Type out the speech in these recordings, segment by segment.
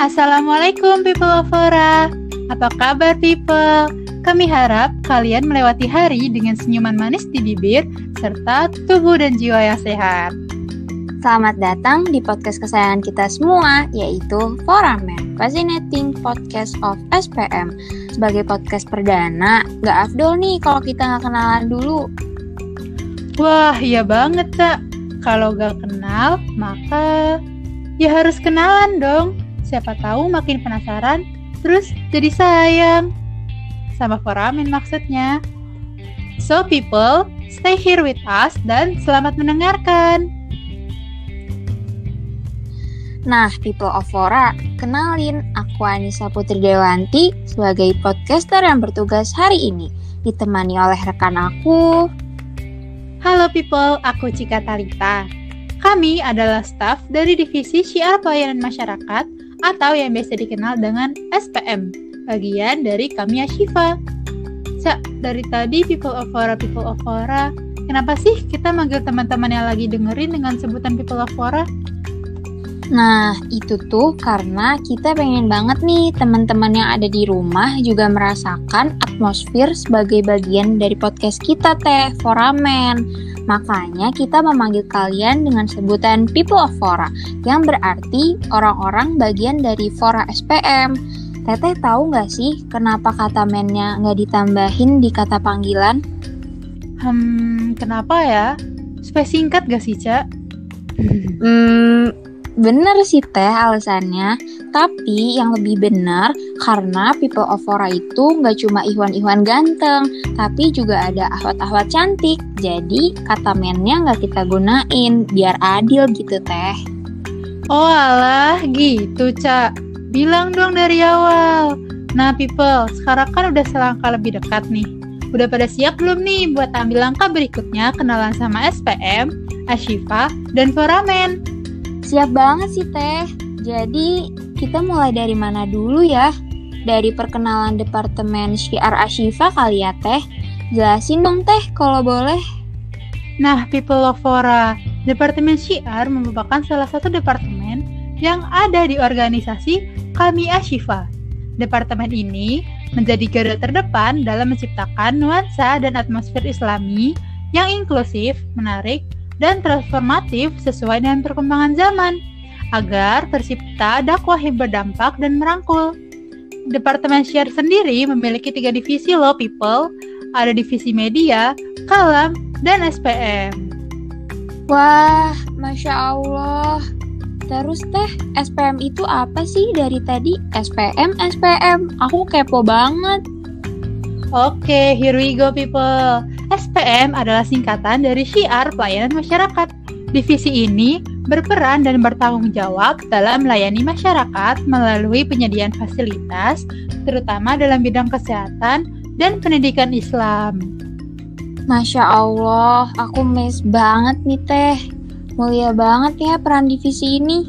Assalamualaikum people of Fora. Apa kabar people? Kami harap kalian melewati hari dengan senyuman manis di bibir serta tubuh dan jiwa yang sehat. Selamat datang di podcast kesayangan kita semua, yaitu Foramen, Fascinating Podcast of SPM. Sebagai podcast perdana, gak afdol nih kalau kita nggak kenalan dulu. Wah, iya banget, Cak. Kalau gak kenal, maka ya harus kenalan dong. Siapa tahu makin penasaran, terus jadi sayang. Sama foramen maksudnya. So people, stay here with us dan selamat mendengarkan. Nah, people of Fora, kenalin aku Anissa Putri Dewanti sebagai podcaster yang bertugas hari ini, ditemani oleh rekan aku. Halo people, aku Cika Talita. Kami adalah staf dari Divisi Syiar Pelayanan Masyarakat atau yang biasa dikenal dengan SPM, bagian dari kami Ashifa. Cak, dari tadi People of Fora, People of Fora, kenapa sih kita manggil teman-teman yang lagi dengerin dengan sebutan People of Fora? Nah, itu tuh karena kita pengen banget nih teman-teman yang ada di rumah juga merasakan atmosfer sebagai bagian dari podcast kita teh, Foramen. Makanya kita memanggil kalian dengan sebutan People of Fora, yang berarti orang-orang bagian dari Fora SPM. Teteh tahu nggak sih kenapa kata mennya nggak ditambahin di kata panggilan? Hmm, kenapa ya? Supaya singkat gak sih, Cak? Hmm, bener sih teh alasannya. Tapi yang lebih benar karena people of Fora itu nggak cuma Iwan-Iwan ganteng, tapi juga ada ahwat-ahwat cantik. Jadi kata mennya nggak kita gunain, biar adil gitu teh. Oh alah, gitu, Cak. Bilang dong dari awal. Nah, people, sekarang kan udah selangkah lebih dekat nih. Udah pada siap belum nih buat ambil langkah berikutnya kenalan sama SPM, Ashifa, dan Foramen? Siap banget sih teh. Jadi kita mulai dari mana dulu ya? Dari perkenalan Departemen Syiar Ashifa kali ya teh. Jelasin dong teh kalau boleh. Nah, People of Fora, Departemen Syiar merupakan salah satu departemen yang ada di organisasi kami Ashifa. Departemen ini menjadi garda terdepan dalam menciptakan nuansa dan atmosfer islami yang inklusif, menarik, dan transformatif sesuai dengan perkembangan zaman, agar tercipta dakwah yang berdampak dan merangkul. Departemen Share sendiri memiliki tiga divisi loh people, ada divisi media, kalam, dan SPM. Wah, Masya Allah. Terus teh, SPM itu apa sih dari tadi? SPM, SPM. Aku kepo banget. Oke, here we go people. SPM adalah singkatan dari Syiar Pelayanan Masyarakat. Divisi ini berperan dan bertanggung jawab dalam melayani masyarakat melalui penyediaan fasilitas, terutama dalam bidang kesehatan dan pendidikan Islam. Masya Allah, aku mes banget nih teh. Mulia banget ya peran divisi ini.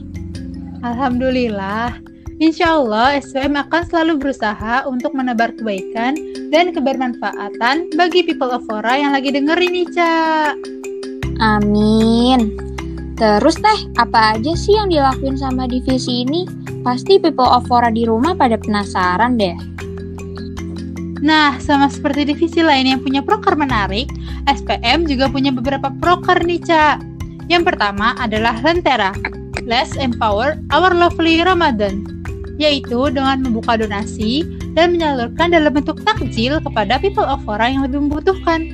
Alhamdulillah, insya Allah SPM akan selalu berusaha untuk menebar kebaikan dan kebermanfaatan bagi people of Fora yang lagi dengerin nih, Cak. Amin. Terus teh, apa aja sih yang dilakuin sama divisi ini? Pasti people of Fora di rumah pada penasaran deh. Nah, sama seperti divisi lain yang punya proker menarik, SPM juga punya beberapa proker nih, Cak. Yang pertama adalah Lentera, Let's Empower Our Lovely Ramadan, yaitu dengan membuka donasi dan menyalurkan dalam bentuk takjil kepada people of Fora yang lebih membutuhkan.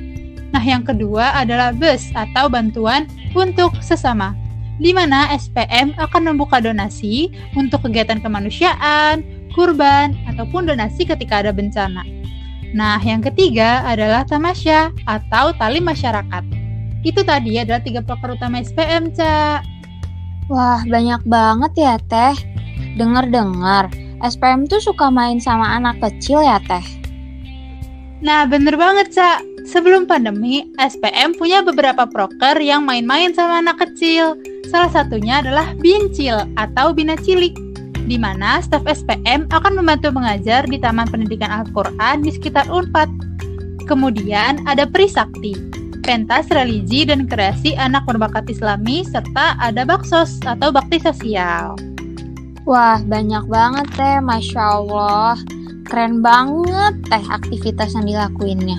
Nah, yang kedua adalah bus atau bantuan untuk sesama, di mana SPM akan membuka donasi untuk kegiatan kemanusiaan, kurban, ataupun donasi ketika ada bencana. Nah, yang ketiga adalah tamasya atau tali masyarakat. Itu tadi adalah tiga proker utama SPM, Cak. Wah, banyak banget ya, Teh. Dengar-dengar, SPM tuh suka main sama anak kecil ya, Teh? Nah, bener banget, Cak. Sebelum pandemi, SPM punya beberapa proker yang main-main sama anak kecil. Salah satunya adalah Bincil atau Bina Cilik, di mana staf SPM akan membantu mengajar di Taman Pendidikan Al-Quran di sekitar UNPAD. Kemudian ada Prisakti, pentas religi dan kreasi anak berbakat islami, serta ada Baksos atau bakti sosial. Wah, banyak banget teh, Masya Allah. Keren banget teh aktivitas yang dilakuinnya.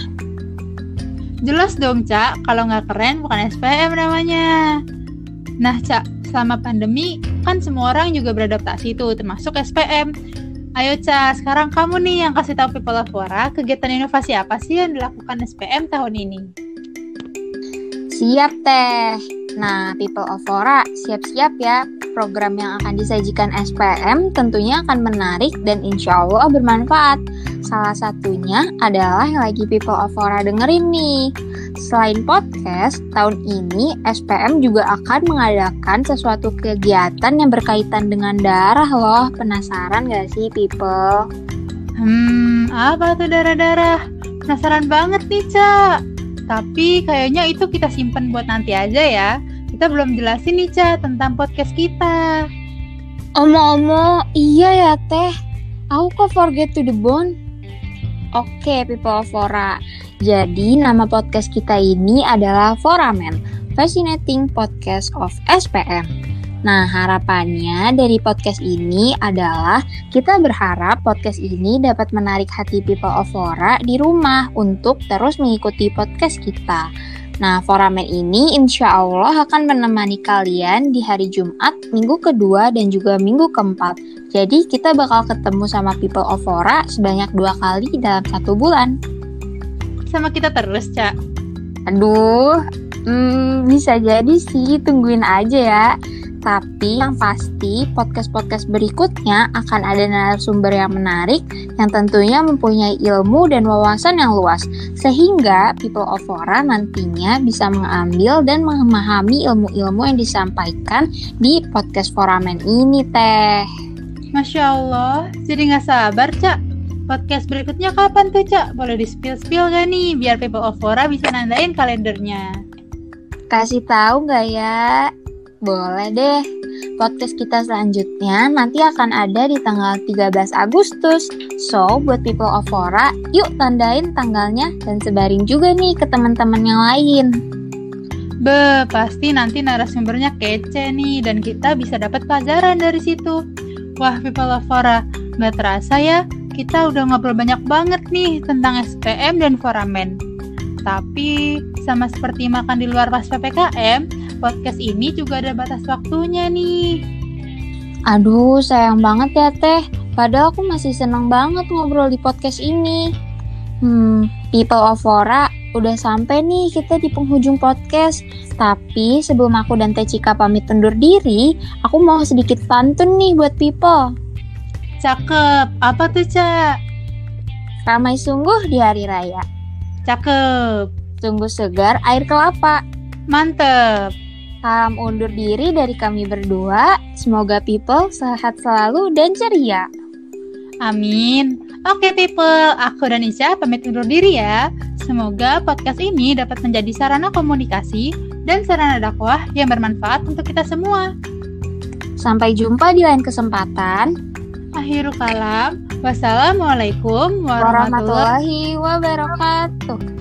Jelas dong, Cak. Kalau nggak keren, bukan SPM namanya. Nah, Cak, selama pandemi, kan semua orang juga beradaptasi tuh, termasuk SPM. Ayo, Cak, sekarang kamu nih yang kasih tahu People of Wara, kegiatan inovasi apa sih yang dilakukan SPM tahun ini? Siap, Teh. Nah, People of Ora, siap-siap ya. Program yang akan disajikan SPM tentunya akan menarik dan insya Allah bermanfaat. Salah satunya adalah yang lagi People of Ora dengerin nih. Selain podcast, tahun ini SPM juga akan mengadakan sesuatu kegiatan yang berkaitan dengan darah loh. Penasaran gak sih People? Hmm, apa tuh darah-darah? Penasaran banget nih, Cak. Tapi kayaknya itu kita simpen buat nanti aja ya. Kita belum jelasin nih, Ca, tentang podcast kita. Omo-omo, iya ya, Teh. Aku kok forget to the bone? Oke, people of Fora. Jadi, nama podcast kita ini adalah Foramen, Fascinating Podcast of SPM. Nah, harapannya dari podcast ini adalah kita berharap podcast ini dapat menarik hati people of Fora di rumah untuk terus mengikuti podcast kita. Nah, Foramen ini insya Allah akan menemani kalian di hari Jumat, minggu kedua, dan juga minggu keempat. Jadi, kita bakal ketemu sama people of Fora sebanyak dua kali dalam satu bulan. Sama kita terus, Cak. Aduh, hmm, bisa jadi sih, tungguin aja ya. Tapi yang pasti podcast-podcast berikutnya akan ada narasumber yang menarik yang tentunya mempunyai ilmu dan wawasan yang luas sehingga people of Fora nantinya bisa mengambil dan memahami ilmu-ilmu yang disampaikan di podcast Foramen ini teh. Masya Allah, jadi nggak sabar Cak. Podcast berikutnya kapan tuh Cak? Boleh di spill-spill gak nih biar people of Fora bisa nandain kalendernya? Kasih tahu nggak ya? Boleh deh. Podcast kita selanjutnya nanti akan ada di tanggal 13 Agustus. So, buat people of Fora, yuk tandain tanggalnya dan sebarin juga nih ke teman-teman yang lain. Be, pasti nanti narasumbernya kece nih dan kita bisa dapat pelajaran dari situ. Wah, people of Fora, nggak terasa ya, kita udah ngobrol banyak banget nih tentang SPM dan Foramen. Tapi, sama seperti makan di luar pas PPKM, podcast ini juga ada batas waktunya nih. Aduh, sayang banget ya Teh. Padahal aku masih seneng banget ngobrol di podcast ini. Hmm, People of Fora, udah sampai nih kita di penghujung podcast. Tapi sebelum aku dan Teh Cika pamit undur diri, aku mau sedikit pantun nih buat People. Cakep, apa tuh Cak? Ramai sungguh di hari raya. Cakep, Sungguh segar air kelapa. mantep. Salam undur diri dari kami berdua. Semoga people sehat selalu dan ceria. Amin. Oke people, aku dan Isya pamit undur diri ya. Semoga podcast ini dapat menjadi sarana komunikasi dan sarana dakwah yang bermanfaat untuk kita semua. Sampai jumpa di lain kesempatan. Akhirul kalam. Wassalamualaikum warahmatullahi Warahmatullahi wabarakatuh.